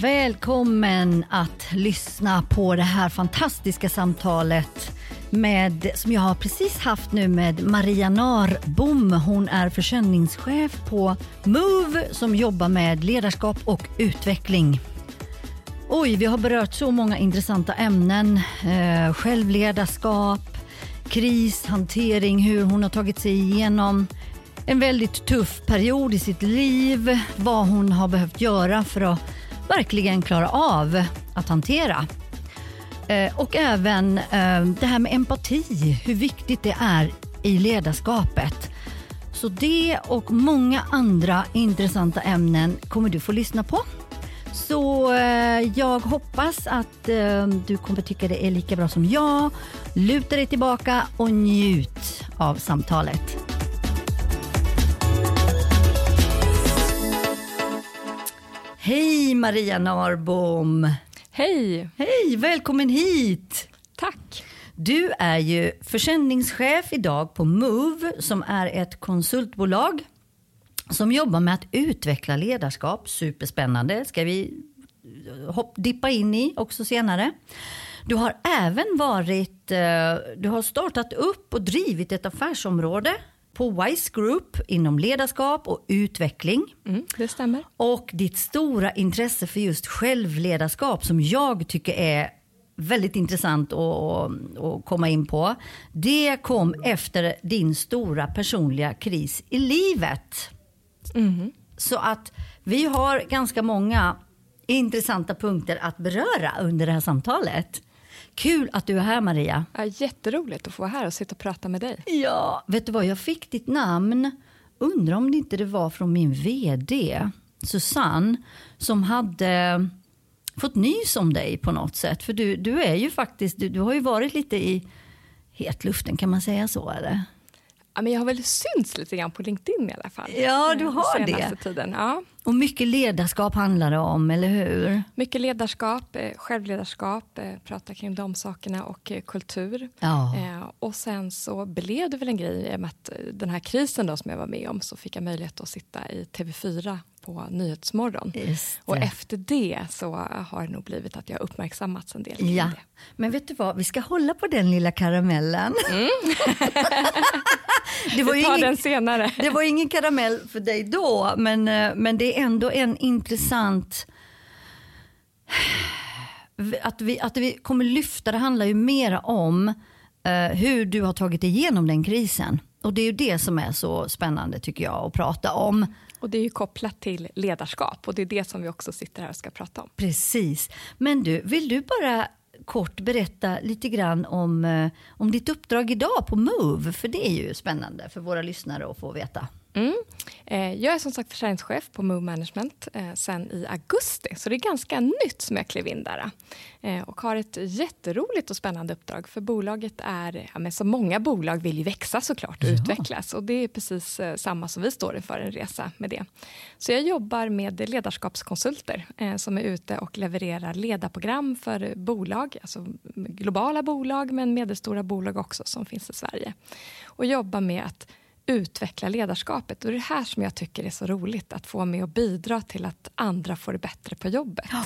Välkommen att lyssna på det här fantastiska samtalet med, som jag har precis haft nu med Maria Narbom. Hon är försäljningschef på Move som jobbar med ledarskap och utveckling. Oj, vi har berört så många intressanta ämnen. Eh, självledarskap, krishantering, hur hon har tagit sig igenom en väldigt tuff period i sitt liv, vad hon har behövt göra för att verkligen klara av att hantera. Eh, och även eh, det här med empati, hur viktigt det är i ledarskapet. Så det och många andra intressanta ämnen kommer du få lyssna på. Så eh, jag hoppas att eh, du kommer tycka det är lika bra som jag. Luta dig tillbaka och njut av samtalet. Hej Maria Narbom! Hej! Hej, välkommen hit! Tack! Du är ju försäljningschef idag på Move som är ett konsultbolag som jobbar med att utveckla ledarskap. Superspännande, ska vi hopp, dippa in i också senare. Du har även varit, eh, du har startat upp och drivit ett affärsområde på Wise Group inom ledarskap och utveckling. Mm, det stämmer. Och ditt stora intresse för just självledarskap som jag tycker är väldigt intressant att, komma in på. Det kom efter din stora personliga kris i livet. Mm. Så att vi har ganska många intressanta punkter att beröra under det här samtalet. Kul att du är här Maria. Ja, jätteroligt att få vara här och sitta och prata med dig. Ja, vet du vad, jag fick ditt namn. Undrar om det inte det var från min vd, Susanne, som hade fått nys om dig på något sätt. För du, du är ju faktiskt, du, du har ju varit lite i hetluften, kan man säga så eller? Ja, men jag har väl synts lite grann på LinkedIn i alla fall. Ja, du har det. Tiden. Ja. Och mycket ledarskap handlar det om, eller hur? Mycket ledarskap, eh, självledarskap, eh, prata kring de sakerna och eh, kultur. Ja. Och sen så blev det väl en grej med att den här krisen då som jag var med om så fick jag möjlighet att sitta i TV4 på Nyhetsmorgon. Och efter det så har det nog blivit att jag uppmärksammats en del. Ja. Det. Men vet du vad, vi ska hålla på den lilla karamellen. Mm. det var Vi tar ingen, den senare. Det var ingen karamell för dig då, men, men det är ändå en intressant att vi, att vi kommer lyfta, det handlar ju mer om uh, hur du har tagit igenom den krisen. Och det är ju det som är så spännande tycker jag att prata om. Och det är ju kopplat till ledarskap och det är det som vi också sitter här och ska prata om. Precis. Men du, vill du bara kort berätta lite grann om, eh, om ditt uppdrag idag på Move? För det är ju spännande för våra lyssnare att få veta. Mm. Eh, jag är som sagt försäljningschef på Move Management eh, sen i augusti, så det är ganska nytt som jag klev in där. Eh, och har ett jätteroligt och spännande uppdrag, för bolaget är, ja, men som många bolag vill ju växa såklart och ja. utvecklas. Och det är precis samma som vi står inför, en resa med det. Så jag jobbar med ledarskapskonsulter som är ute och levererar ledarprogram för bolag, alltså globala bolag men medelstora bolag också som finns i Sverige. Och jobbar med att utveckla ledarskapet. Och det är det här som jag tycker är så roligt, att få med och bidra till att andra får det bättre på jobbet. Ja.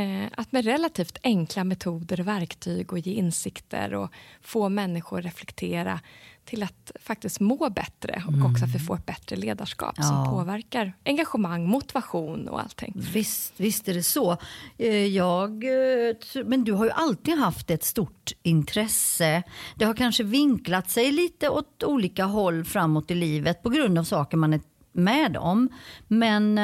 Eh, att med relativt enkla metoder och verktyg och ge insikter och få människor att reflektera till att faktiskt må bättre och mm. också att vi får ett bättre ledarskap ja. som påverkar engagemang, motivation och allting. Visst, visst är det så. Eh, jag, eh, men du har ju alltid haft ett stort intresse. Det har kanske vinklat sig lite åt olika håll framåt i livet på grund av saker man är med om. Men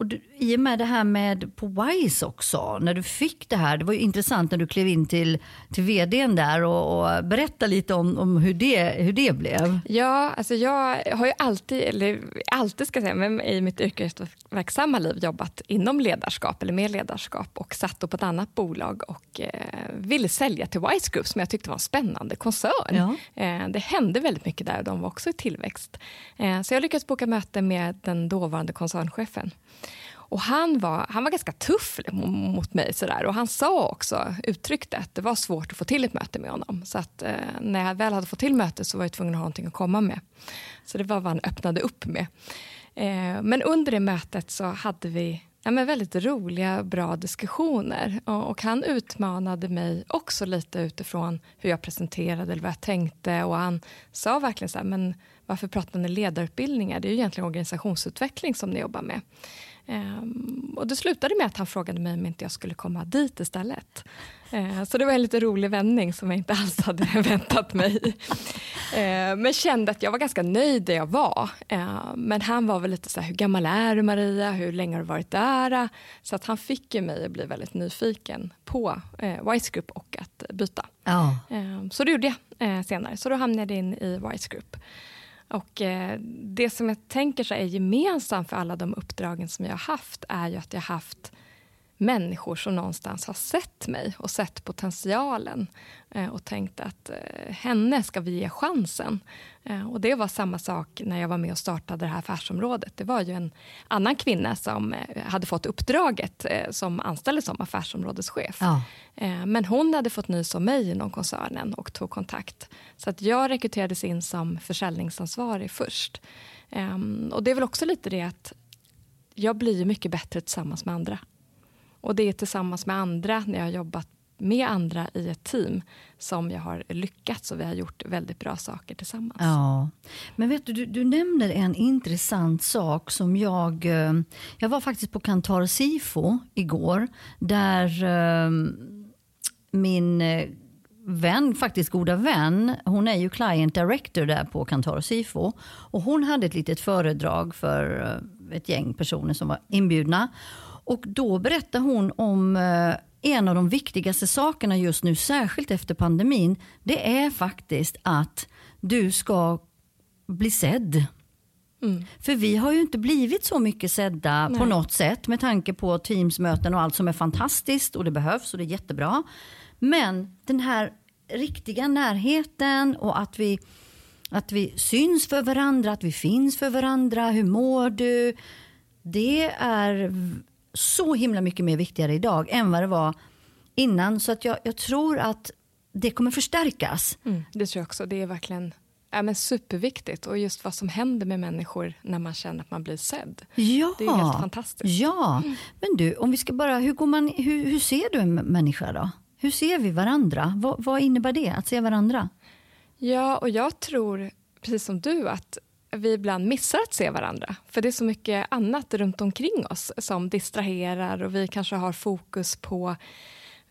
och du, I och med det här med på Wise också, när du fick det här, det var ju intressant när du klev in till, till vdn där och, och berätta lite om, om hur, det, hur det blev. Ja, alltså jag har ju alltid, eller alltid ska jag säga, men i mitt yrkesverksamma liv jobbat inom ledarskap eller med ledarskap och satt på ett annat bolag och eh, ville sälja till Wise Group som jag tyckte var en spännande koncern. Ja. Eh, det hände väldigt mycket där och de var också i tillväxt. Eh, så jag lyckades boka möte med den dåvarande koncernchefen. Och han var, han var ganska tuff liksom mot mig. Sådär. Och han sa också, uttryckte att det var svårt att få till ett möte med honom. Så att, eh, när jag väl hade fått till mötet så var jag tvungen att ha någonting att komma med. Så det var vad han öppnade upp med. Eh, men under det mötet så hade vi ja, men väldigt roliga, bra diskussioner. Och, och, han utmanade mig också lite utifrån hur jag presenterade eller vad jag tänkte. Och han sa verkligen så här, men varför pratar ni ledarutbildningar? Det är ju egentligen organisationsutveckling som ni jobbar med. Um, och det slutade med att han frågade mig om inte jag skulle komma dit istället. Uh, så det var en lite rolig vändning som jag inte alls hade väntat mig. Uh, men kände att jag var ganska nöjd där jag var. Uh, men han var väl lite så här, hur gammal är du Maria? Hur länge har du varit där? Så att han fick ju mig att bli väldigt nyfiken på uh, Wise Group och att byta. Ja. så det gjorde jag senare. Så då hamnade jag in i Wise Group. Och eh, det som jag tänker så är gemensamt för alla de uppdragen som jag har haft är ju att jag har haft människor som någonstans har sett mig och sett potentialen eh, och tänkt att eh, henne ska vi ge chansen. Eh, och det var samma sak när jag var med och startade det här affärsområdet. Det var ju en annan kvinna som hade fått uppdraget som anställdes som affärsområdeschef. Ja. Men hon hade fått nys om mig inom koncernen och tog kontakt. Så att jag rekryterades in som försäljningsansvarig först. Ehm, och det är väl också lite det att jag blir mycket bättre tillsammans med andra. Och det är tillsammans med andra, när jag har jobbat med andra i ett team som jag har lyckats och vi har gjort väldigt bra saker tillsammans. Ja. Men vet du, du, du nämner en intressant sak som jag... Eh, jag var faktiskt på Kantar Sifo igår där eh, min eh, vän, faktiskt goda vän, hon är ju client director där på Kantar Sifo. Och hon hade ett litet föredrag för ett gäng personer som var inbjudna. Och då berättar hon om eh, en av de viktigaste sakerna just nu, särskilt efter pandemin. Det är faktiskt att du ska bli sedd. Mm. För vi har ju inte blivit så mycket sedda Nej. på något sätt med tanke på Teamsmöten och allt som är fantastiskt och det behövs och det är jättebra. Men den här riktiga närheten och att vi, att vi syns för varandra, att vi finns för varandra. Hur mår du? Det är så himla mycket mer viktigare idag än vad det var innan. Så att jag, jag tror att det kommer förstärkas. Mm, det tror jag också. Det är verkligen ja, men superviktigt. Och just vad som händer med människor när man känner att man blir sedd. Ja, det är helt fantastiskt. Ja, mm. men du, om vi ska bara, hur, går man, hur, hur ser du en människa då? Hur ser vi varandra? Vad, vad innebär det, att se varandra? Ja, och jag tror, precis som du, att vi ibland missar att se varandra. För det är så mycket annat runt omkring oss som distraherar och vi kanske har fokus på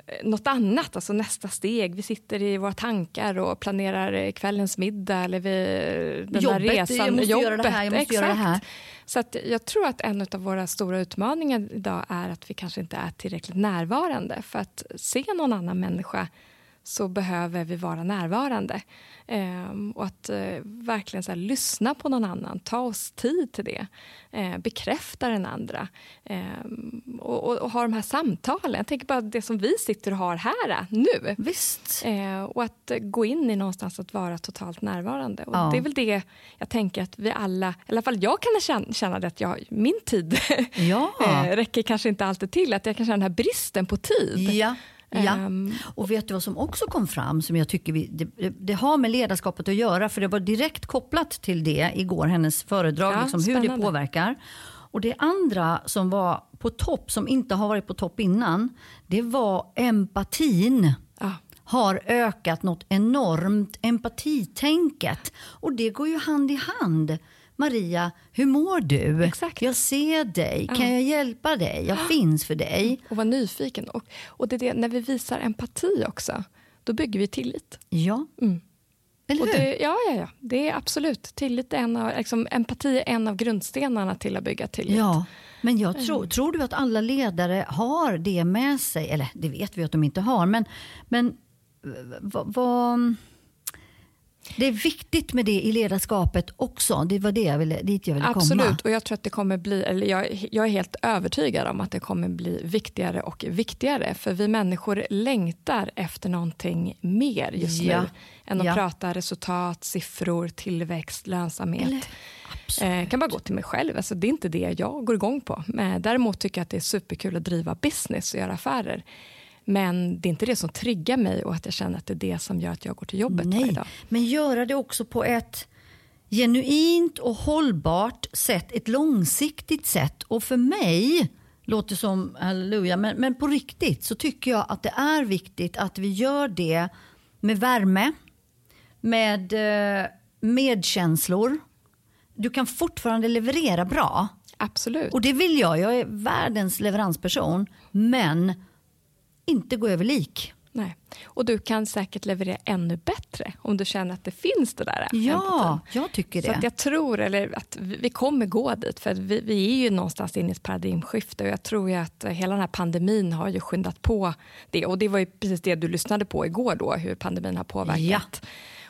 eh, något annat, alltså nästa steg. Vi sitter i våra tankar och planerar kvällens middag eller vi, den jobbet, där resan. Jag måste jobbet, göra det här, jag måste exakt. göra det här. Så att jag tror att en av våra stora utmaningar idag är att vi kanske inte är tillräckligt närvarande för att se någon annan människa så behöver vi vara närvarande. Ehm, och att eh, verkligen så här, lyssna på någon annan, ta oss tid till det. Eh, bekräfta den andra. Ehm, och, och, och, ha de här samtalen. Jag tänker bara det som vi sitter och har här äh, nu. Visst. Eh, och att gå in i någonstans att vara totalt närvarande. Och ja. Det är väl det jag tänker att vi alla, i alla fall jag kan känna, känna det att jag, min tid ja. Eh, räcker kanske inte alltid till. Att jag kan känna den här bristen på tid. Ja. Ja. Um, och vet du vad som också kom fram som jag tycker vi, det, det, har med ledarskapet att göra för det var direkt kopplat till det igår, hennes föredrag, ja, liksom, hur det påverkar. Och det andra som var på topp, som inte har varit på topp innan, det var empatin. Ja. har ökat något enormt, empatitänket. Och det går ju hand i hand Maria, hur mår du? Exakt. Jag ser dig. Ja. Kan jag hjälpa dig? Jag finns för dig. Och vara nyfiken. Och, och det är det, när vi visar empati också, då bygger vi tillit. Ja. Mm. Eller hur? Det, ja, ja, ja, det är absolut. Tillit är en av, liksom, empati är en av grundstenarna till att bygga tillit. Ja. Men jag tror, mm. tror du att alla ledare har det med sig? Eller det vet vi att de inte har. Men, men vad... Va, det är viktigt med det i ledarskapet också. Det var det jag ville, dit jag ville Absolut. komma. Absolut, och jag tror att det kommer bli, eller jag, jag, är helt övertygad om att det kommer bli viktigare och viktigare. För vi människor längtar efter någonting mer just ja. nu än att ja. prata resultat, siffror, tillväxt, lönsamhet. Eller, eh, kan bara gå till mig själv. Alltså, det är inte det jag går igång på. Men däremot tycker jag att det är superkul att driva business och göra affärer. Men det är inte det som triggar mig och att jag känner att det är det som gör att jag går till jobbet Nej, varje dag. Men göra det också på ett genuint och hållbart sätt, ett långsiktigt sätt. Och för mig, låter som halleluja, men, men på riktigt så tycker jag att det är viktigt att vi gör det med värme, med eh, medkänslor. Du kan fortfarande leverera bra. Absolut. Och det vill jag. Jag är världens leveransperson. Men inte gå över lik. Nej. Och du kan säkert leverera ännu bättre om du känner att det finns det där. Ja, empatin. jag tycker det. Så att jag tror eller att vi kommer gå dit, för vi, vi, är ju någonstans inne i ett paradigmskifte och jag tror ju att hela den här pandemin har ju skyndat på det. Och det var ju precis det du lyssnade på igår då, hur pandemin har påverkat.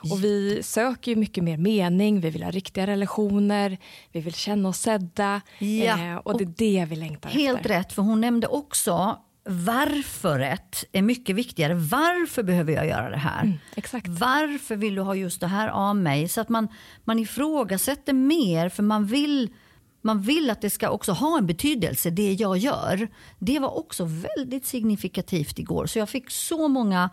Ja. Och vi söker ju mycket mer mening, vi vill ha riktiga relationer, vi vill känna oss sedda. Ja. Eh, och det är det vi längtar helt efter. Helt rätt, för hon nämnde också varföret är mycket viktigare. Varför behöver jag göra det här? Mm, exakt. Varför vill du ha just det här av mig? Så att man, man ifrågasätter mer för man vill, man vill att det ska också ha en betydelse, det jag gör. Det var också väldigt signifikativt igår. Så jag fick så många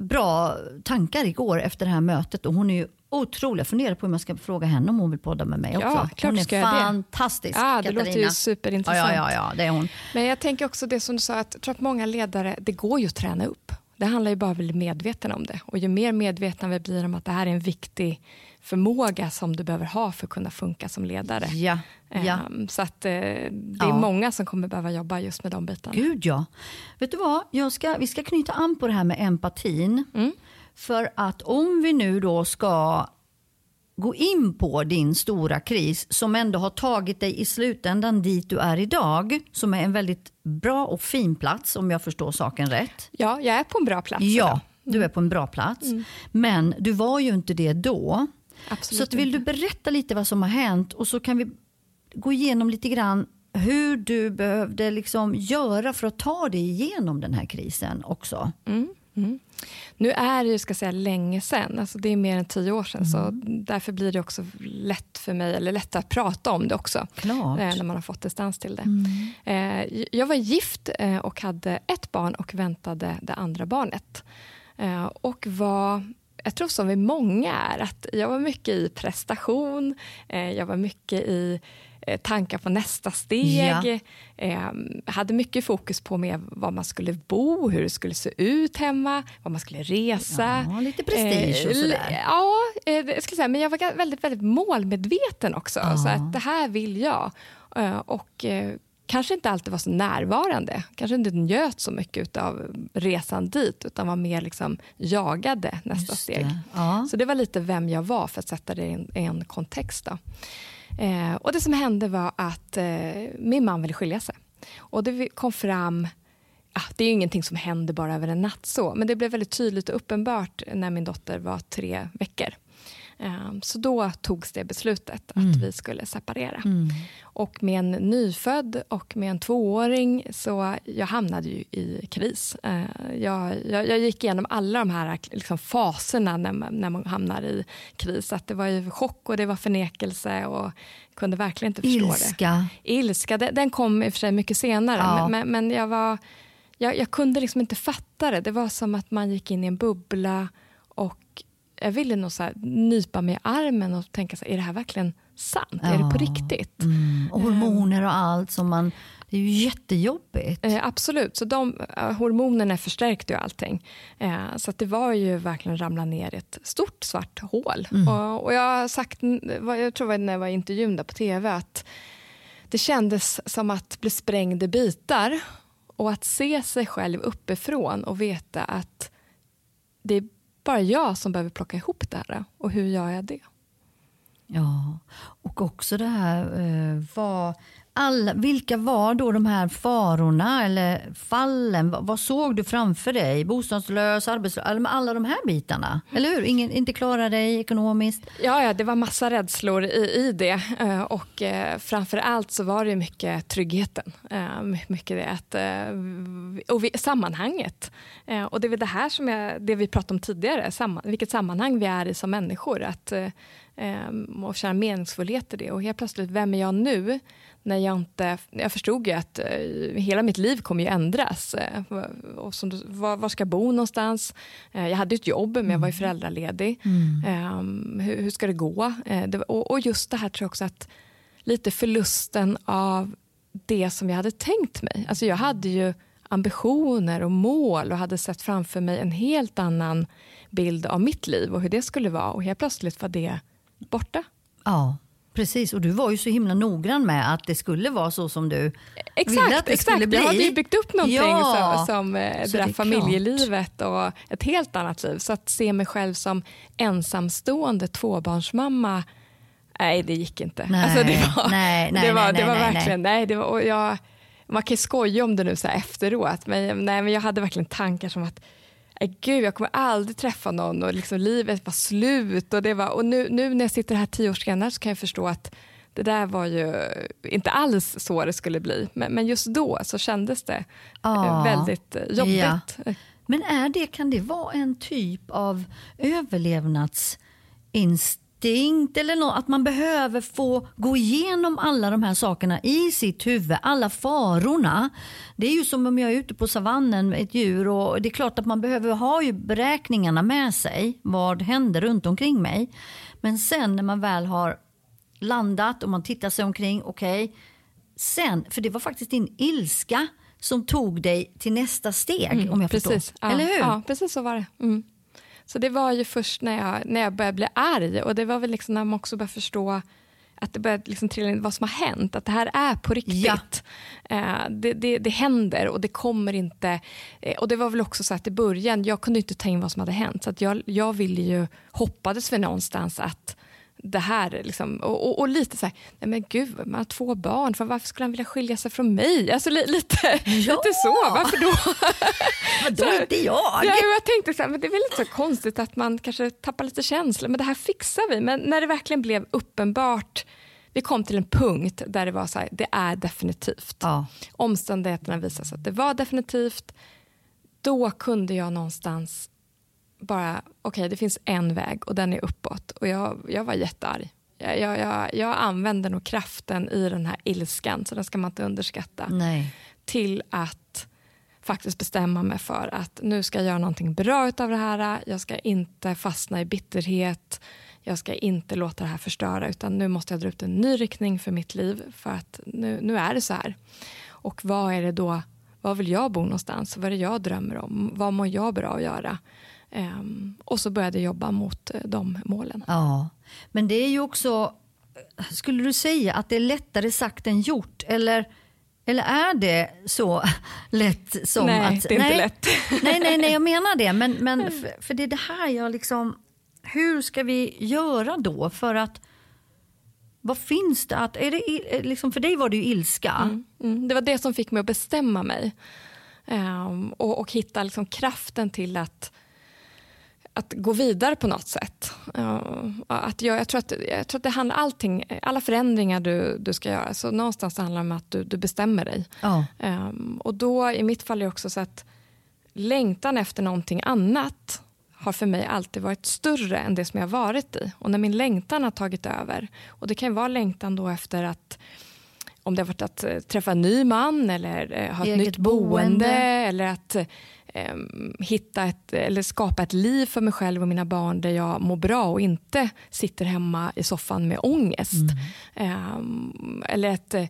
bra tankar igår efter det här mötet och hon är ju otrolig. Jag funderar på om jag ska fråga henne om hon vill podda med mig ja, också. Klart hon är ska fantastisk. Ja, det Katarina. låter ju superintressant. Ja, ja, ja, det är hon. Men jag tänker också det som du sa, att jag tror att många ledare, det går ju att träna upp. Det handlar ju bara om att bli medveten om det. Och ju mer medvetna vi blir om att det här är en viktig förmåga som du behöver ha för att kunna funka som ledare. Ja, ja. Um, så att uh, det är ja. många som kommer behöva jobba just med de bitarna. Gud ja. Vet du vad, jag ska, vi ska knyta an på det här med empatin. Mm. För att om vi nu då ska gå in på din stora kris som ändå har tagit dig i slutändan dit du är idag, som är en väldigt bra och fin plats om jag förstår saken rätt. Ja, jag är på en bra plats. Ja, mm. du är på en bra plats. Mm. Men du var ju inte det då. Absolut så att, vill du berätta lite vad som har hänt och så kan vi gå igenom lite grann hur du behövde liksom göra för att ta dig igenom den här krisen också. Mm. Nu är det ju ska säga, länge sen, alltså det är mer än tio år sedan, mm. så därför blir det också lätt för mig, eller lätt att prata om det också, Klart. Eh, när man har fått distans till det. Mm. Eh, jag var gift eh, och hade ett barn och väntade det andra barnet. Och var jag tror som vi många är, att jag var mycket i prestation, jag var mycket i tankar på nästa steg. Ja. Eh, hade mycket fokus på med var man skulle bo, hur det skulle se ut hemma, var man skulle resa. Ja, lite prestige och sådär. Eh, ja, eh, jag säga, men jag var väldigt, väldigt målmedveten också. Ja. Så att det här vill jag. Eh, och eh, kanske inte alltid var så närvarande. Kanske inte njöt så mycket av resan dit utan var mer liksom jagade nästa steg. Ja. Så det var lite vem jag var för att sätta det i en, i en kontext. Då. Eh, och det som hände var att eh, min man ville skilja sig. Och det kom fram ah, det är ingenting som händer bara över en natt så, men det blev väldigt tydligt och uppenbart när min dotter var tre veckor. Ehm, så då togs det beslutet att mm. vi skulle separera. Mm. Och med en nyfödd och med en tvååring så jag hamnade ju i kris. Ehm, jag, jag, jag gick igenom alla de här liksom, faserna när man, när man hamnar i kris. Att det var ju chock och det var förnekelse och kunde verkligen inte förstå Ilska. det. Ilska. Den, den kom i och för sig mycket senare, ja. men, men, jag, var, jag, jag kunde liksom inte fatta det. Det var som att man gick in i en bubbla jag ville nog så här, nypa mig i armen och tänka så här, är det här verkligen sant? Ja. Är det på riktigt? Mm. Och hormoner och allt som man det är ju jättejobbigt. Eh, absolut, så de eh, hormonerna förstärkte ju allting. Eh, så att det var ju verkligen ramla ner i ett stort svart hål. Mm. Och, och, jag har sagt, jag tror när jag var i intervjun där på tv, att det kändes som att bli sprängd i bitar och att se sig själv uppifrån och veta att det är bara jag som behöver plocka ihop det här. Och hur gör jag det? Ja, och också det här eh, vad alla, vilka var då de här farorna eller fallen? Vad, vad såg du framför dig? Bostadslös, arbetslös, alla de här bitarna. Eller hur? Ingen, inte klara dig ekonomiskt? Ja, ja, det var massa rädslor i, i det. Eh, och eh, framför allt så var det mycket tryggheten. Eh, mycket det att, eh, och vi, sammanhanget. Eh, och det är väl det här som är det vi pratade om tidigare, samman, vilket sammanhang vi är i som människor. Att, och känna meningsfullhet i det. Och helt plötsligt, vem är jag nu? När jag inte... Jag förstod ju att eh, hela mitt liv kommer ju ändras. Eh, och som, var, var, ska jag bo någonstans? Eh, jag hade ett jobb, men jag var ju mm. föräldraledig. Mm. Ehm, hur, hur, ska det gå? Och, just det här tror jag också att lite förlusten av det som jag hade tänkt mig. Alltså jag hade ju ambitioner och mål och hade sett framför mig en helt annan bild av mitt liv och hur det skulle vara och helt plötsligt var det borta. Ja, precis. Och du var ju så himla noggrann med att det skulle vara så som du exakt, ville att det exakt. skulle bli. Jag hade ju byggt upp någonting Ja. som, som eh, det där familjelivet och ett helt annat liv. Så att se mig själv som ensamstående tvåbarnsmamma Nej, det gick inte. Nej, alltså det var, nej, nej, det var, nej, det var nej, nej. verkligen, nej, det var, och jag, man kan skoja om det nu så efteråt, men, nej, men jag hade verkligen tankar som att gud, jag kommer aldrig träffa någon och liksom livet var slut. Och, det var, och nu, nu när jag sitter här tio år senare så kan jag förstå att det där var ju inte alls så det skulle bli. Men, men just då så kändes det eh, väldigt eh, jobbigt. Ja. Men är det, kan det vara en typ av överlevnadsinstinkt eller något, att man behöver få gå igenom alla de här sakerna i sitt huvud, alla farorna. Det är ju som om jag är ute på savannen med ett djur och det är klart att man behöver ha ju beräkningarna med sig. Vad händer runt omkring mig? Men sen när man väl har landat och man tittar sig omkring, okej, sen, för det var faktiskt din ilska som tog dig till nästa steg om jag förstår. Mm, Precis. Ja, Eller hur? Ja, precis så var det. Mm. Så det var ju först när jag, när jag började bli arg och det var väl liksom när man också började förstå att det började liksom trilla in vad som har hänt, att det här är på riktigt. Eh, det, det, det händer och det kommer inte... Eh, och det var väl också så att i början, jag kunde inte ta in vad som hade hänt. Så att jag, jag ville ju, hoppades väl någonstans att det här, liksom, och, och, och lite så här, nej men gud, man har två barn, för varför skulle han vilja skilja sig från mig? Alltså li, lite, Ja! lite så, varför då? Vadå inte jag? Ja, jag tänkte så här, men det är väl lite så konstigt att man kanske tappar lite känsla, men det här fixar vi. Men när det verkligen blev uppenbart, vi kom till en punkt där det var så här, det är definitivt. Ja. Omständigheterna visade sig att det var definitivt. Då kunde jag någonstans bara, okej det finns en väg och den är uppåt. Och jag, jag var jättearg. Jag, jag, jag, jag använde nog kraften i den här ilskan, så den ska man inte underskatta Nej. till att faktiskt bestämma mig för att nu ska jag göra någonting bra av det här. Jag ska inte fastna i bitterhet. Jag ska inte låta det här förstöra utan nu måste jag dra ut en ny riktning för mitt liv för att nu, nu är det så här. Och vad är det då? Var vill jag bo någonstans? Vad är det jag drömmer om? Vad mår jag bra att göra? Ehm, och så började jag jobba mot eh, de målen. Ja, men det är ju också, skulle du säga att det är lättare sagt än gjort? Eller, eller är det så lätt som Nej, att... det är inte lätt. Nej, nej, nej, jag menar det. Men, men för, för det är det här jag liksom... Hur ska vi göra då för att... Vad finns det att... Är det, i- liksom, för dig var det ju ilska. Mm, det var det som fick mig att bestämma mig. Ehm, och, och hitta liksom kraften till att, att gå vidare på något sätt. Att jag, jag, tror att, jag tror att det handlar allting, alla förändringar du, du ska göra, så någonstans handlar det om att du, du bestämmer dig. Ja. Ehm, och då i mitt fall är det också så att längtan efter någonting annat har för mig alltid varit större än det som jag varit i. Och när min längtan har tagit över, och det kan ju vara längtan då efter att om det har varit att eh, träffa en ny man eller eh, ha ett Eget nytt boende, boende. eller att eh, hitta ett, eller skapa ett liv för mig själv och mina barn där jag mår bra och inte sitter hemma i soffan med ångest. Ehm, eller ett eh,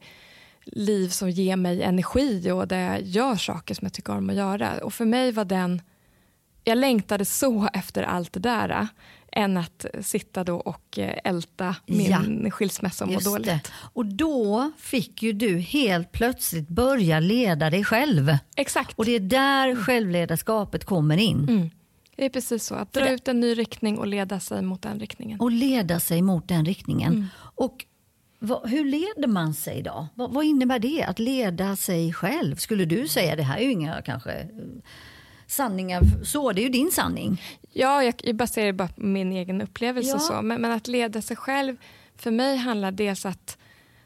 liv som ger mig energi och där jag gör saker som jag tycker om att göra. Och för mig var den, jag längtade så efter allt det där eh, än att sitta då och eh, älta min Ja, skilsmässa och må dåligt. det. Och då fick ju du helt plötsligt börja leda dig själv. Exakt. Och det är där självledarskapet kommer in. Mm. Det är precis så, att dra ut en ny riktning och leda sig mot den riktningen. och leda sig mot den riktningen. Mm. Och vad, hur leder man sig då? Vad, vad innebär det att leda sig själv? Skulle du säga det här är ju inga kanske sanningar, så det är ju din sanning. Ja, jag, jag baserar det bara på min egen upplevelse Ja. så, men, men att leda sig själv, för mig handlar dels att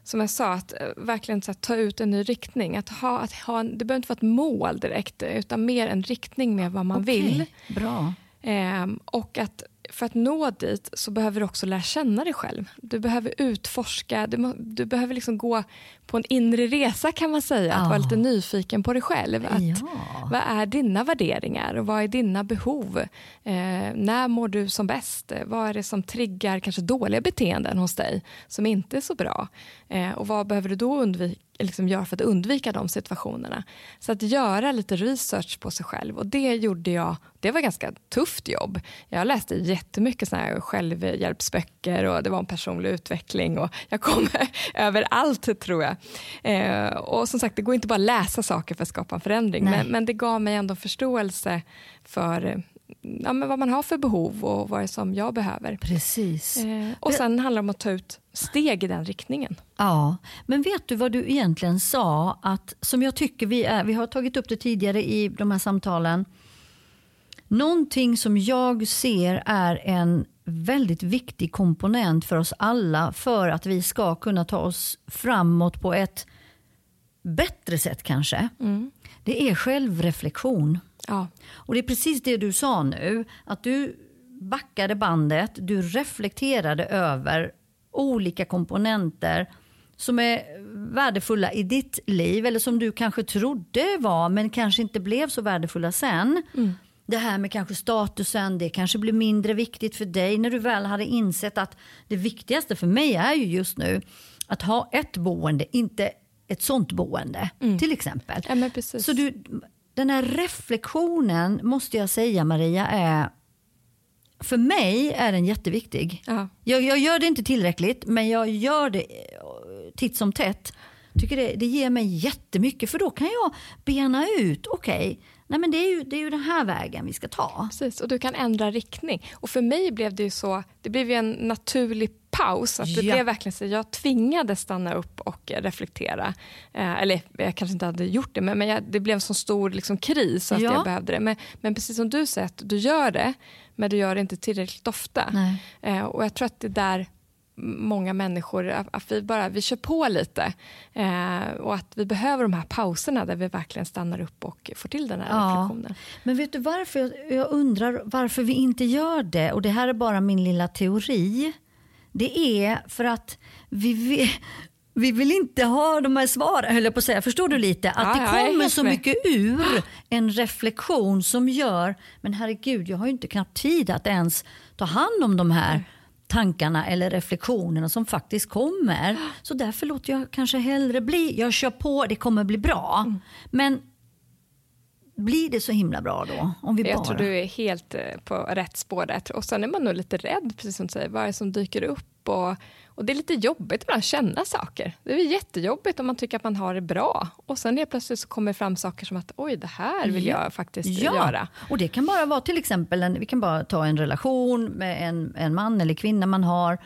som jag sa, att eh, verkligen så att ta ut en ny riktning. Att ha, att ha en, det behöver inte vara ett mål direkt, utan mer en riktning med vad man Okej, vill. Bra. Ehm, och att för att nå dit så behöver du också lära känna dig själv. Du behöver utforska, du, du behöver liksom gå på en inre resa kan man säga. Att vara lite nyfiken på dig själv. Att. Vad är dina värderingar och vad är dina behov? Eh, när mår du som bäst? Vad är det som triggar kanske dåliga beteenden hos dig som inte är så bra? Eh, och vad behöver du då undvika, liksom gör för att undvika de situationerna. Så att göra lite research på sig själv och det gjorde jag. Det var ganska tufft jobb. Jag läste jättemycket såna här självhjälpsböcker och det var en personlig utveckling och jag kom över allt tror jag. Eh, och som sagt, det går inte bara att läsa saker för att skapa en förändring, men, men, det gav mig ändå förståelse för ja, men vad man har för behov och vad det är som jag behöver. Precis. Eh, och sen handlar det om att ta ut steg i den riktningen. Ja, men vet du vad du egentligen sa? Att, som jag tycker vi är, vi har tagit upp det tidigare i de här samtalen. Någonting som jag ser är en väldigt viktig komponent för oss alla för att vi ska kunna ta oss framåt på ett bättre sätt kanske. Mm. Det är självreflektion. Ja. Och det är precis det du sa nu, att du backade bandet, du reflekterade över olika komponenter som är värdefulla i ditt liv eller som du kanske trodde var men kanske inte blev så värdefulla sen. Mm. Det här med kanske statusen, det kanske blir mindre viktigt för dig när du väl hade insett att det viktigaste för mig är ju just nu att ha ett boende, inte ett sånt boende mm. till exempel. Ja, så du, den här reflektionen måste jag säga Maria är för mig är den jätteviktig. Jag, jag, gör det inte tillräckligt men jag gör det eh, titt som tätt. Tycker det, det ger mig jättemycket för då kan jag bena ut, okej, okay, det, är ju, det är ju den här vägen vi ska ta. Precis, och du kan ändra riktning. Och för mig blev det ju så, det blev ju en naturlig paus. Att det ja. blev verkligen så, jag tvingades stanna upp och reflektera. Eh, eller jag kanske inte hade gjort det, men, men jag, det blev en så stor liksom, kris att ja. jag behövde det. Men, men precis som du säger, att du gör det, men du gör det inte tillräckligt ofta. Eh, och jag tror att det är där många människor, att vi bara vi kör på lite. Eh, och att vi behöver de här pauserna där vi verkligen stannar upp och får till den här ja. reflektionen. Men vet du varför jag, undrar varför vi inte gör det? Och det här är bara min lilla teori. Det är för att vi, vi, vi vill inte ha de här svaren, höll jag på att säga. Förstår du lite? Att ja, det kommer så mycket ur en reflektion som gör, men herregud, jag har ju inte knappt tid att ens ta hand om de här tankarna eller reflektionerna som faktiskt kommer. Så därför låter jag kanske hellre bli. Jag kör på, det kommer bli bra. Mm. Men blir det så himla bra då? Om vi jag bara... tror du är helt eh, på rätt spår där. Och sen är man nog lite rädd, precis som du säger, vad är det som dyker upp? Och, och det är lite jobbigt att känna saker. Det är jättejobbigt om man tycker att man har det bra. Och sen helt plötsligt så kommer det fram saker som att oj, det här vill jag faktiskt ja. göra. Och det kan bara vara till exempel, en, vi kan bara ta en relation med en, en man eller kvinna man har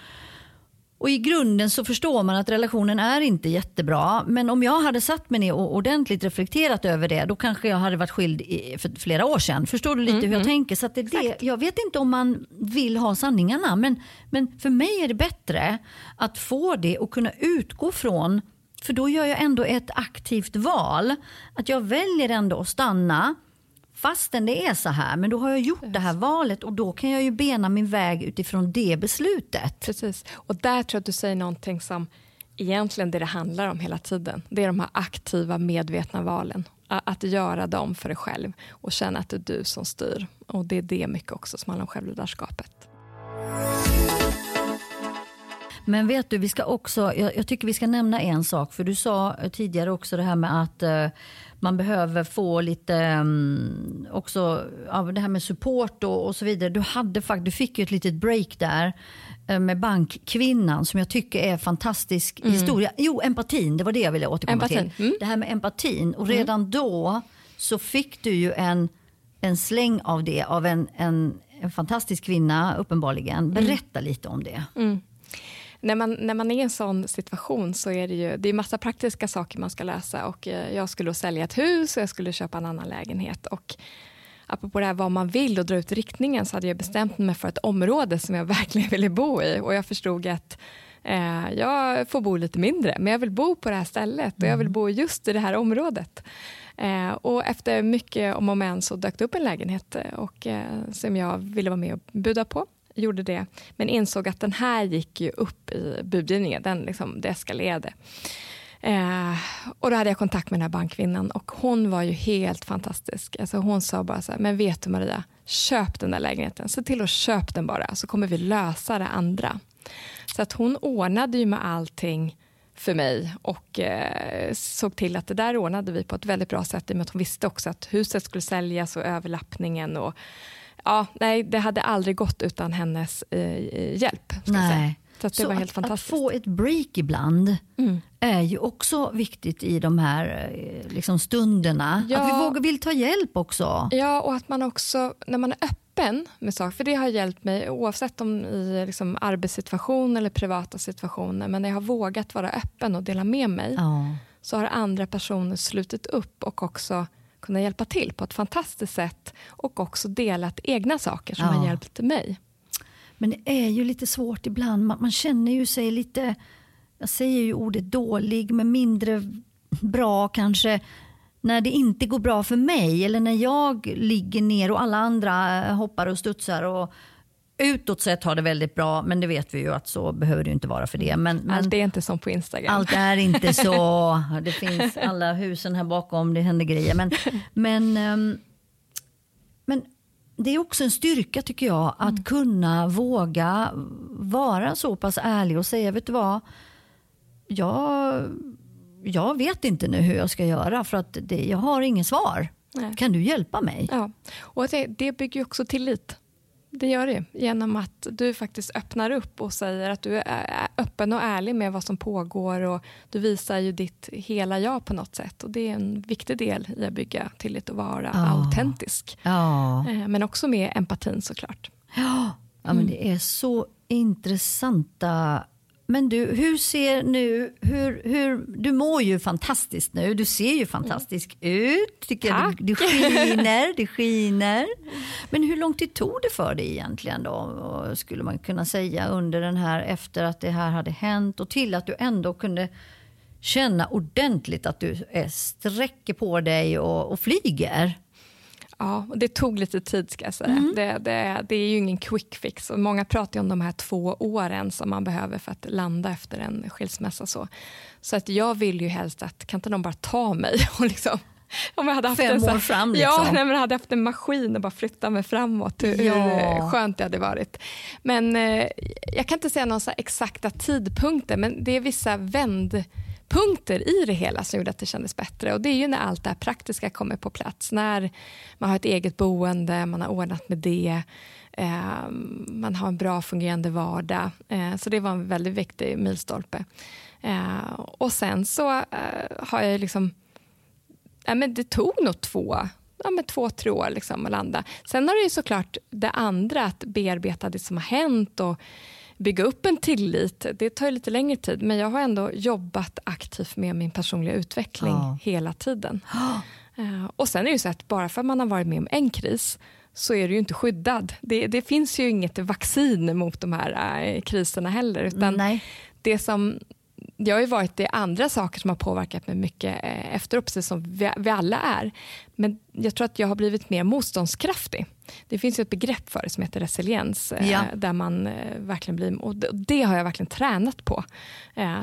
och I grunden så förstår man att relationen är inte jättebra. Men om jag hade satt mig ner och ordentligt reflekterat över det, då kanske jag hade varit skild i, för flera år sedan. Förstår du lite mm, hur jag mm. tänker? Så det det. Jag vet inte om man vill ha sanningarna, men, men för mig är det bättre att få det och kunna utgå från, för då gör jag ändå ett aktivt val. Att jag väljer ändå att stanna fastän det är så här, men då har jag gjort det här valet och då kan jag ju bena min väg utifrån det beslutet. Precis, och där tror jag att du säger någonting som egentligen det det handlar om hela tiden. Det är de här aktiva medvetna valen. Att göra dem för dig själv och känna att det är du som styr. Och det är det mycket också som handlar om självledarskapet. Men vet du, vi ska också, jag, jag, tycker vi ska nämna en sak. För du sa tidigare också det här med att uh, man behöver få lite um, också av det här med support och, och så vidare. Du, hade, du fick ju ett litet break där uh, med bankkvinnan som jag tycker är fantastisk mm. historia. Jo, empatin, det var det jag ville återkomma empatin. till. Mm. Det här med empatin. Och mm. redan mm. då så fick du ju en, en släng av det av en, en, en fantastisk kvinna uppenbarligen. Mm. Berätta lite om det. När man, när man är i en sån situation så är det ju det är massa praktiska saker man ska lösa. Och eh, jag skulle sälja ett hus och jag skulle köpa en annan lägenhet. Och apropå det här vad man vill och dra ut riktningen så hade jag bestämt mig för ett område som jag verkligen ville bo i. Och jag förstod att eh, jag får bo lite mindre, men jag vill bo på det här stället och jag vill mm. bo just i det här området. Eh, och efter mycket om och men så dök det upp en lägenhet eh, och, eh, som jag ville vara med och buda på gjorde det, men insåg att den här gick ju upp i budgivningen, den liksom, det eskalerade. Eh, och då hade jag kontakt med den här bankkvinnan och hon var ju helt fantastisk. Alltså hon sa bara så här, men vet du Maria, köp den där lägenheten, se till att köpa den bara så kommer vi lösa det andra. Så att hon ordnade ju med allting för mig och eh, såg till att det där ordnade vi på ett väldigt bra sätt i och med att hon visste också att huset skulle säljas och överlappningen och ja, nej, det hade aldrig gått utan hennes eh, hjälp. Nej. Så det så var helt att, fantastiskt. Att få ett break ibland Mm. är ju också viktigt i de här eh, liksom, stunderna. Ja. Att vi vågar vill ta hjälp också. Ja, och att man också, när man är öppen med saker, för det har hjälpt mig oavsett om i liksom, arbetssituation eller privata situationer, men när jag har vågat vara öppen och dela med mig, Ja. så har andra personer slutit upp och också kunnat hjälpa till på ett fantastiskt sätt och också delat egna saker som Ja. har hjälpt mig. Men det är ju lite svårt ibland. Man, man känner ju sig lite, jag säger ju ordet dålig, men mindre bra kanske när det inte går bra för mig eller när jag ligger ner och alla andra hoppar och studsar och utåt sett har det väldigt bra, men det vet vi ju att så behöver det inte vara för det. Men, men Allt är inte som på Instagram. allt är inte så. Det finns alla husen här bakom, det händer grejer. Men, men, ehm, men det är också en styrka tycker jag att kunna våga vara så pass ärlig och säga, vet du vad, jag, jag vet inte nu hur jag ska göra för att det, jag har ingen svar. Nej. Kan du hjälpa mig? Ja. Och det, det bygger ju också tillit. Det gör det genom att du faktiskt öppnar upp och säger att du är öppen och ärlig med vad som pågår och du visar ju ditt hela jag på något sätt och det är en viktig del i att bygga tillit och vara Ja. autentisk. Ja. Eh, Men också med empatin såklart. Ja, men det är så intressanta... Men du, hur ser nu... Hur, hur, du mår ju fantastiskt nu. Du ser ju fantastisk ut. Tycker. Tack. Du, du skiner, du skiner. Men hur lång tid tog det för dig egentligen då? Skulle man kunna säga under den här, efter att det här hade hänt och till att du ändå kunde känna ordentligt att du är, sträcker på dig och, och flyger? Ja, och det tog lite tid ska jag säga. Det, det, det är ju ingen quick fix. Och många pratar ju om de här två åren som man behöver för att landa efter en skilsmässa. Så, så att jag vill ju helst att, kan inte någon bara ta mig och liksom om jag hade haft Fem en, år fram, Ja, liksom. nej, men hade haft en maskin och bara flytta mig framåt. Hur, Ja. hur skönt det hade varit. Men eh, jag kan inte säga här exakta tidpunkter, men det är vissa punkter i det hela som gjorde att det kändes bättre. Och Det är ju när allt det här praktiska kommer på plats. När man har ett eget boende, man har ordnat med det, eh, man har en bra fungerande vardag. Eh, så det var en väldigt viktig milstolpe. Eh, och sen så eh, har jag liksom ja, men det tog nog två, ja, men två tre år liksom att landa. Sen har det ju såklart det andra, att bearbeta det som har hänt och bygga upp en tillit. Det tar ju lite längre tid, men jag har ändå jobbat aktivt med min personliga utveckling Ja. hela tiden. Eh, Och sen är det ju så att bara för att man har varit med om en kris så är du ju inte skyddad. Det, det finns ju inget vaccin mot de här eh, kriserna heller. Utan Nej. det som det har ju varit det andra saker som har påverkat mig mycket eh, efteråt, precis som vi, vi alla är. Men jag tror att jag har blivit mer motståndskraftig. Det finns ju ett begrepp för det som heter resiliens, eh, Ja. där man eh, verkligen blir, och det, har jag verkligen tränat på.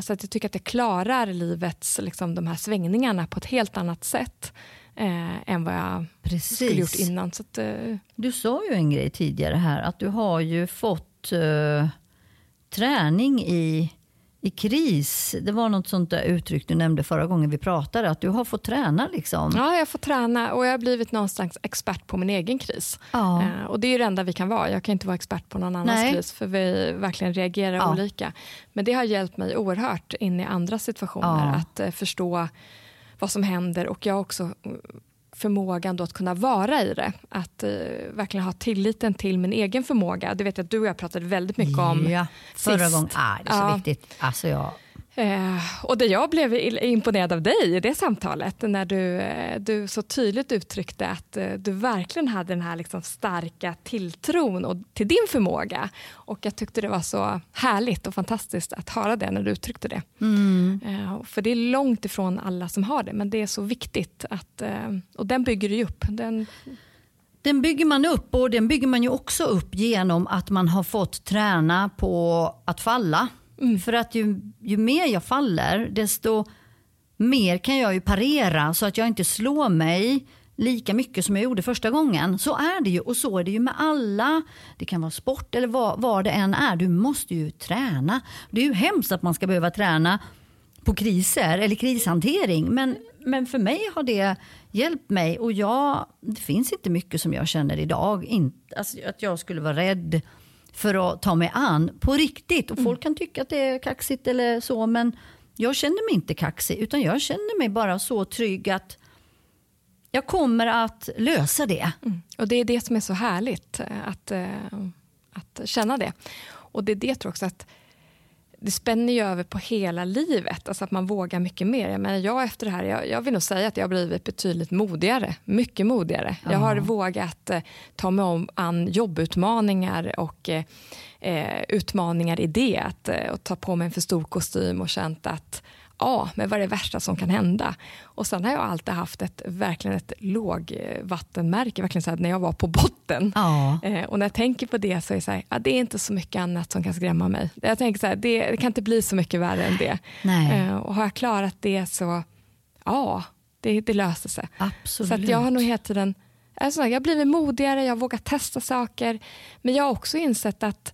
Så att jag tycker att jag klarar livets, liksom, de här svängningarna på ett helt annat sätt eh, än vad jag Precis. skulle gjort innan. Så att, eh, Du sa ju en grej tidigare här, att du har ju fått eh, träning i, i kris. Det var något sånt där uttryck du nämnde förra gången vi pratade, att du har fått träna liksom. Ja, jag får träna och jag har blivit någonstans expert på min egen kris. Ja. Eh, och det är ju det enda vi kan vara. Jag kan inte vara expert på någon annans Nej. kris för vi verkligen reagerar Ja. olika. Men det har hjälpt mig oerhört in i andra situationer Ja. att eh, förstå vad som händer och jag har också förmågan då att kunna vara i det. Att eh, verkligen ha tilliten till min egen förmåga. Det vet jag att du och jag pratade väldigt mycket om ja, förra sist. gången. Ah, det är så Ja. viktigt. Alltså, jag, Eh, och det jag blev imponerad av dig i det samtalet, när du, eh, du så tydligt uttryckte att eh, du verkligen hade den här liksom starka tilltron och, till din förmåga. Och jag tyckte det var så härligt och fantastiskt att höra det när du uttryckte det. mm, Eh, för det är långt ifrån alla som har det, men det är så viktigt. att Och den bygger du upp. Den, den bygger man upp och den bygger man ju också upp genom att man har fått träna på att falla. Mm, för att ju, ju mer jag faller, desto mer kan jag ju parera så att jag inte slår mig lika mycket som jag gjorde första gången. Så är det ju och så är det ju med alla. Det kan vara sport eller vad, vad det än är. Du måste ju träna. Det är ju hemskt att man ska behöva träna på kriser eller krishantering. Men, men för mig har det hjälpt mig och jag, det finns inte mycket som jag känner idag. Inte, alltså, att jag skulle vara rädd för att ta mig an på riktigt. Och Folk kan tycka att det är kaxigt eller så men jag känner mig inte kaxig utan jag känner mig bara så trygg att jag kommer att lösa det. Mm. Och Det är det som är så härligt, eh, att, eh, att känna det. Och det är det tror också att det spänner ju över på hela livet, alltså att man vågar mycket mer. Jag, menar, jag efter det här, jag, jag vill nog säga att jag har blivit betydligt modigare, mycket modigare. Jag har vågat eh, ta mig om an jobbutmaningar och eh, eh utmaningar i det, att eh, ta på mig en för stor kostym och känt att ja, men vad är det värsta som kan hända? Och sen har jag alltid haft ett, verkligen ett lågvattenmärke, verkligen så här, när jag var på botten. Ja. Eh, och när jag tänker på det så är det så här, ja, det är inte så mycket annat som kan skrämma mig. Jag tänker så här, det, det kan inte bli så mycket värre än det. Eh, och har jag klarat det så, ja, det, det löser sig. Absolut. Så att jag har nog hela tiden, alltså, jag har blivit modigare, jag har vågat testa saker, men jag har också insett att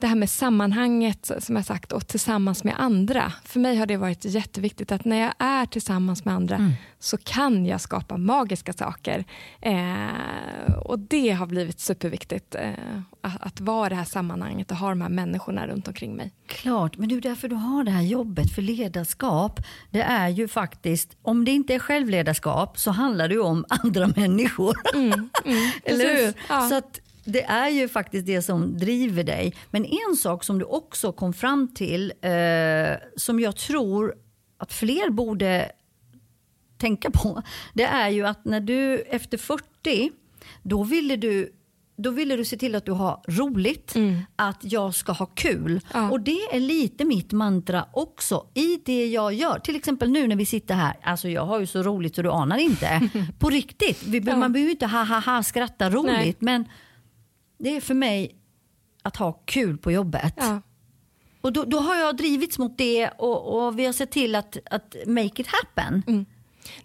det här med sammanhanget som jag sagt och tillsammans med andra. För mig har det varit jätteviktigt att när jag är tillsammans med andra mm. så kan jag skapa magiska saker. Eh, och det har blivit superviktigt. Eh, att, att vara det här sammanhanget och ha de här människorna runt omkring mig. Klart, men det är därför du har det här jobbet för ledarskap. Det är ju faktiskt, om det inte är självledarskap så handlar det ju om andra människor. Mm, mm, Eller hur? Ja. Så att det är ju faktiskt det som driver dig. Men en sak som du också kom fram till eh, som jag tror att fler borde tänka på. Det är ju att när du efter 40, då ville du då ville du se till att du har roligt, mm. att jag ska ha kul. Ja. Och det är lite mitt mantra också i det jag gör. Till exempel nu när vi sitter här, alltså jag har ju så roligt så du anar inte. På riktigt, vi, ja. man behöver inte ha ha ha skratta roligt Nej. men det är för mig att ha kul på jobbet. Ja. Och då, då, har jag drivits mot det och, och vi har sett till att, att make it happen. Mm.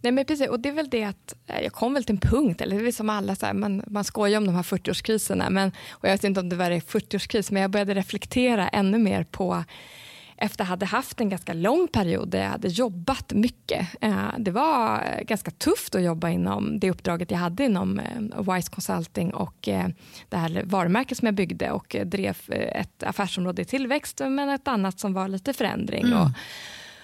Nej men precis, och det är väl det att eh, jag kom väl till en punkt, eller det är som alla, så här, man, man skojar om de här 40-årskriserna, men, och jag vet inte om det var 40-årskris, men jag började reflektera ännu mer på efter att ha haft en ganska lång period där jag hade jobbat mycket. Eh, det var ganska tufft att jobba inom det uppdraget jag hade inom eh, Wise Consulting och eh, det här varumärket som jag byggde och drev ett affärsområde i tillväxt men ett annat som var lite förändring. Mm. Och,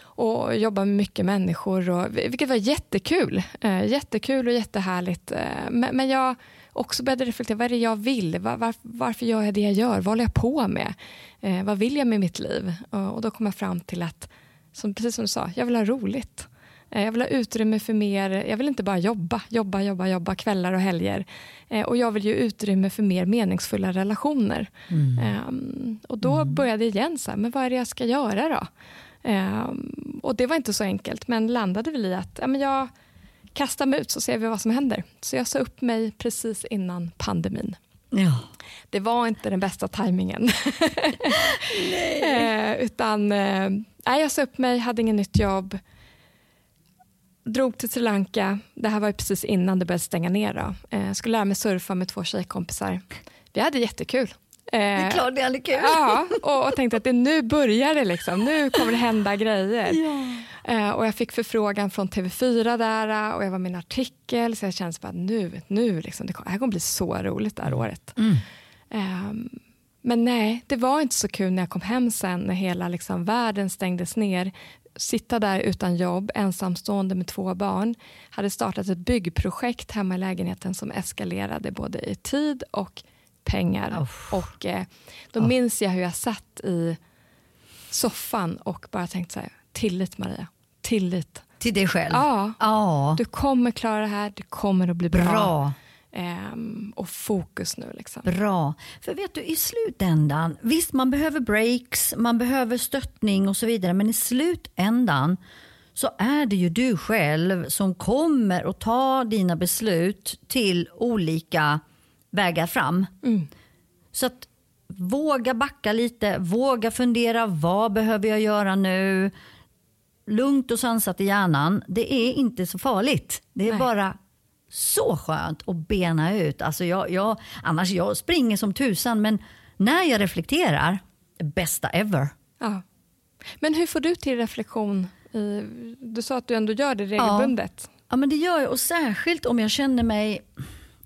och jobba med mycket människor, och, vilket var jättekul. jättekul och jättehärligt. men jag också började reflektera, vad är det jag vill? Var, var, varför gör jag det jag gör? Vad håller jag på med? Eh, vad vill jag med mitt liv? Och, och, då kom jag fram till att, som, precis som du sa, jag vill ha roligt. Eh, jag vill ha utrymme för mer, jag vill inte bara jobba, jobba, jobba, jobba kvällar och helger. Eh, och jag vill ge utrymme för mer meningsfulla relationer. Mm. Eh, och då mm. började jag igen, så här, men vad är det jag ska göra då? Ehm, och det var inte så enkelt, men landade väl i att ja, men jag, kasta mig ut så ser vi vad som händer. Så jag sa upp mig precis innan pandemin. Ja. Det var inte den bästa tajmingen. eh, utan eh, jag sa upp mig, hade ingen nytt jobb. Drog till Sri Lanka. Det här var precis innan det började stänga ner. Då. Eh, skulle lära mig surfa med två tjejkompisar. Vi hade jättekul. Det är klart det är kul. Ja, och, och tänkte att det nu börjar det. Liksom. Nu kommer det hända grejer. Eh, och jag fick förfrågan från TV4 där eh, och jag var med i en artikel så jag kände att nu, nu liksom, det, här kommer bli så roligt det här året. Mm. Eh, men nej, det var inte så kul när jag kom hem sen när hela liksom, världen stängdes ner. Sitta där utan jobb, ensamstående med två barn. Hade startat ett byggprojekt hemma i lägenheten som eskalerade både i tid och pengar. Oh. Och eh, Då oh. minns jag hur jag satt i soffan och bara tänkte så här, tillit Maria, tillit. Till dig själv? Ja. ja. Du kommer klara det här, det kommer att bli bra. bra. Um, och fokus nu. Liksom. Bra. För vet du, i slutändan, visst man behöver breaks, man behöver stöttning och så vidare, men i slutändan så är det ju du själv som kommer att ta dina beslut till olika vägar fram. Mm. Så att våga backa lite, våga fundera, vad behöver jag göra nu? Lugnt och sansat i hjärnan, det är inte så farligt. Det är Nej. bara så skönt att bena ut. Alltså jag, jag, annars jag springer som tusan, men när jag reflekterar, bästa ever. Ja. Men hur får du till reflektion I, du sa att du ändå gör det regelbundet. Ja, ja men det gör jag och särskilt om jag känner mig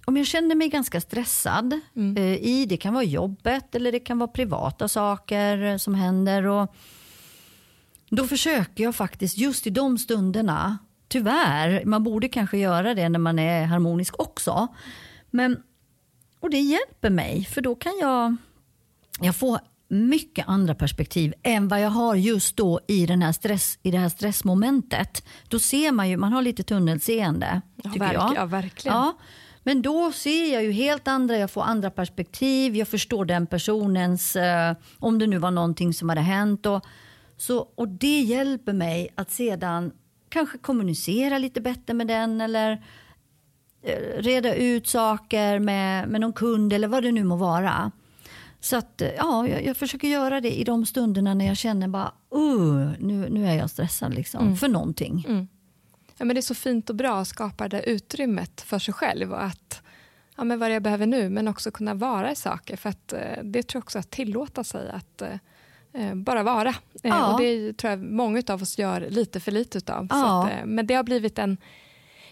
om jag känner mig ganska stressad mm. eh, i, det kan vara jobbet eller det kan vara privata saker som händer. Och då försöker jag faktiskt just i de stunderna, tyvärr, man borde kanske göra det när man är harmonisk också. Men, och det hjälper mig, för då kan jag, jag få mycket andra perspektiv än vad jag har just då i, den här stress, i det här stressmomentet. Då ser man ju, man har lite tunnelseende. Ja, tycker jag. ja verkligen. Ja, men då ser jag ju helt andra, jag får andra perspektiv, jag förstår den personens, eh, om det nu var någonting som hade hänt. Och, så, och det hjälper mig att sedan kanske kommunicera lite bättre med den eller eh, reda ut saker med, med någon kund eller vad det nu må vara. Så att, eh, ja, jag, jag, försöker göra det i de stunderna när jag känner bara, uh, nu, nu är jag stressad liksom, mm. för någonting. Mm. Ja, men det är så fint och bra att skapa det utrymmet för sig själv och att ja, men vad jag behöver nu, men också kunna vara i saker. För att, eh, det tror jag också att tillåta sig att eh, eh bara vara. Eh, ja. och det tror jag många av oss gör lite för lite utav. Ja. Att, men det har blivit en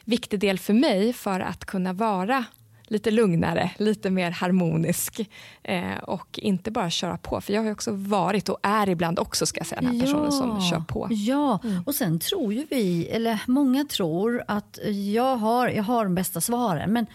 viktig del för mig för att kunna vara lite lugnare, lite mer harmonisk eh, och inte bara köra på. För jag har också varit och är ibland också ska jag säga, den här personen ja, som kör på. Ja, mm. och sen tror ju vi, eller många tror att jag har, jag har de bästa svaren. Men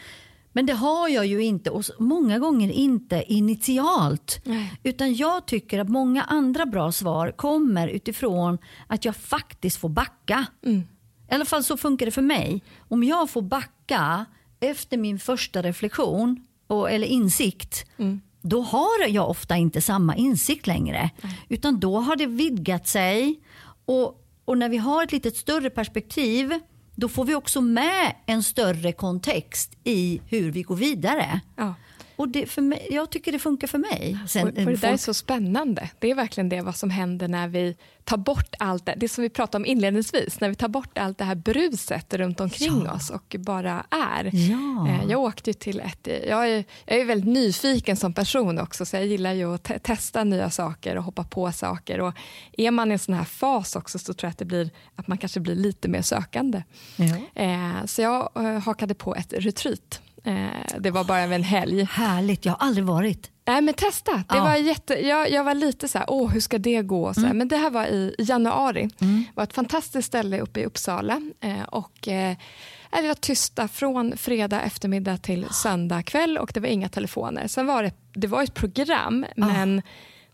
men det har jag ju inte och många gånger inte initialt. Nej. Utan jag tycker att många andra bra svar kommer utifrån att jag faktiskt får backa. Mm. I alla fall så funkar det för mig. Om jag får backa efter min första reflektion och, eller insikt, mm. då har jag ofta inte samma insikt längre. Mm. Utan då har det vidgat sig. Och, och när vi har ett lite större perspektiv, då får vi också med en större kontext i hur vi går vidare. Ja. Och det för mig, jag tycker det funkar för mig. Sen, och, och det folk... där är så spännande. Det är verkligen det vad som händer när vi tar bort allt det, det som vi pratade om inledningsvis, när vi tar bort allt det här bruset runt omkring ja. oss och bara är. Ja. Eh, jag åkte till ett, jag är, jag är väldigt nyfiken som person också så jag gillar ju att te testa nya saker och hoppa på saker och är man i en sån här fas också så tror jag att det blir att man kanske blir lite mer sökande. Ja. Eh, så jag eh, hakade på ett retreat det var bara en helg. Härligt, jag har aldrig varit. Nej men testa. Det ja. var jätte, jag, jag var lite så här, åh hur ska det gå? Så mm. Men det här var i januari. Mm. Det var ett fantastiskt ställe uppe i Uppsala. Eh, och, eh, vi var tysta från fredag eftermiddag till söndag kväll och det var inga telefoner. Sen var det, det var ett program men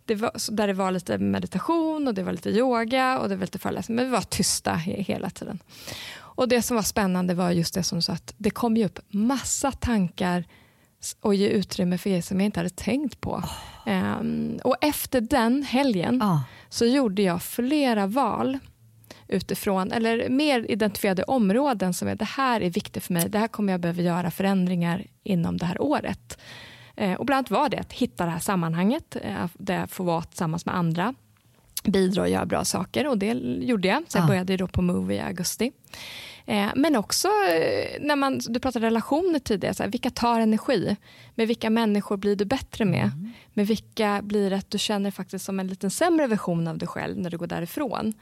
det var, där det var lite meditation och det var lite yoga och det var lite föreläsning men vi var tysta hela tiden. Och Det som var spännande var just det som sa, att det kom ju upp massa tankar och ge utrymme för er som jag inte hade tänkt på. Oh. Um, och efter den helgen oh. så gjorde jag flera val utifrån, eller mer identifierade områden som är det här är viktigt för mig, det här kommer jag behöva göra förändringar inom det här året. Uh, och bland annat var det att hitta det här sammanhanget, uh, där jag får vara tillsammans med andra bidra och göra bra saker och det gjorde jag. Så jag började då på Move i augusti. Eh, men också eh, när man, du pratade relationer tidigare, så här, vilka tar energi? Med vilka människor blir du bättre med? Mm. Med vilka blir det att du känner faktiskt som en lite sämre version av dig själv när du går därifrån?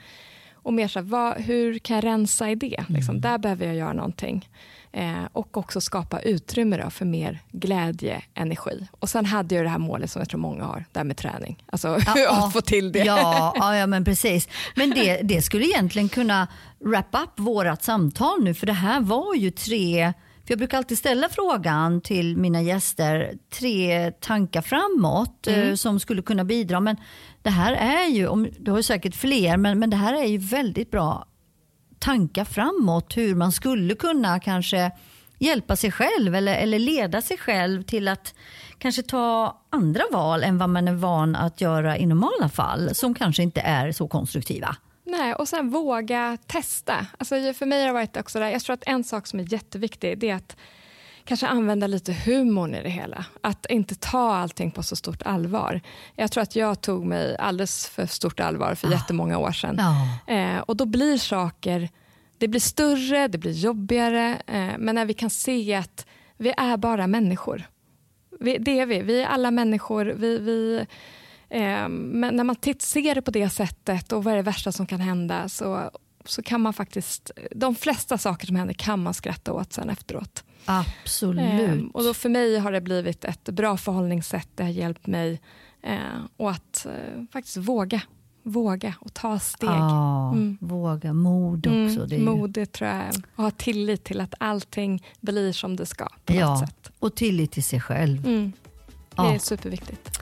Och mer så här, vad, hur kan jag rensa i det? Liksom, mm. där behöver jag göra någonting. Eh, och också skapa utrymme för mer glädje, energi. Och sen hade jag det här målet som jag tror många har, det här med träning. Alltså ja, att få till det. Ja, ja, ja men precis. Men det, det skulle egentligen kunna wrap up vårt samtal nu, för det här var ju tre för jag brukar alltid ställa frågan till mina gäster, tre tankar framåt mm. eh, som skulle kunna bidra. Men det här är ju, om, du har säkert fler, men, men det här är ju väldigt bra tankar framåt hur man skulle kunna kanske hjälpa sig själv eller, eller leda sig själv till att kanske ta andra val än vad man är van att göra i normala fall som kanske inte är så konstruktiva. Nej, och sen våga testa. Alltså för mig har det varit också där, jag tror att en sak som är jätteviktig det är att kanske använda lite humorn i det hela. Att inte ta allting på så stort allvar. Jag tror att jag tog mig alldeles för stort allvar för ja. jättemånga år sedan. Ja. Eh, och då blir saker, det blir större, det blir jobbigare. Eh, men när vi kan se att vi är bara människor. Vi, det är vi, vi är alla människor. Vi, vi eh, men när man ser det på det sättet och vad är det värsta som kan hända så så kan man faktiskt, de flesta saker som händer kan man skratta åt sen efteråt. Absolut. Eh, och då för mig har det blivit ett bra förhållningssätt, det har hjälpt mig eh, och att eh, faktiskt våga våga och ta steg. Ja, mm. Våga, mod mm, också. Mm, det mod, det tror jag. Och ha tillit till att allting blir som det ska. På ja, något sätt. och tillit till sig själv. Mm. Det ja. är superviktigt.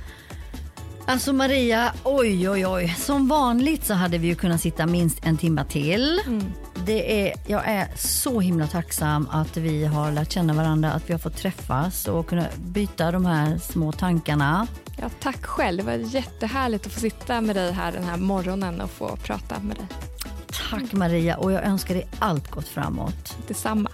Alltså Maria, oj oj oj. Som vanligt så hade vi ju kunnat sitta minst en timme till. Mm. Det är, jag är så himla tacksam att vi har lärt känna varandra, att vi har fått träffas och kunna byta de här små tankarna. Ja, tack själv. Det var jättehärligt att få sitta med dig här den här morgonen och få prata med dig. Tack Maria och jag önskar dig allt gott framåt. Detsamma.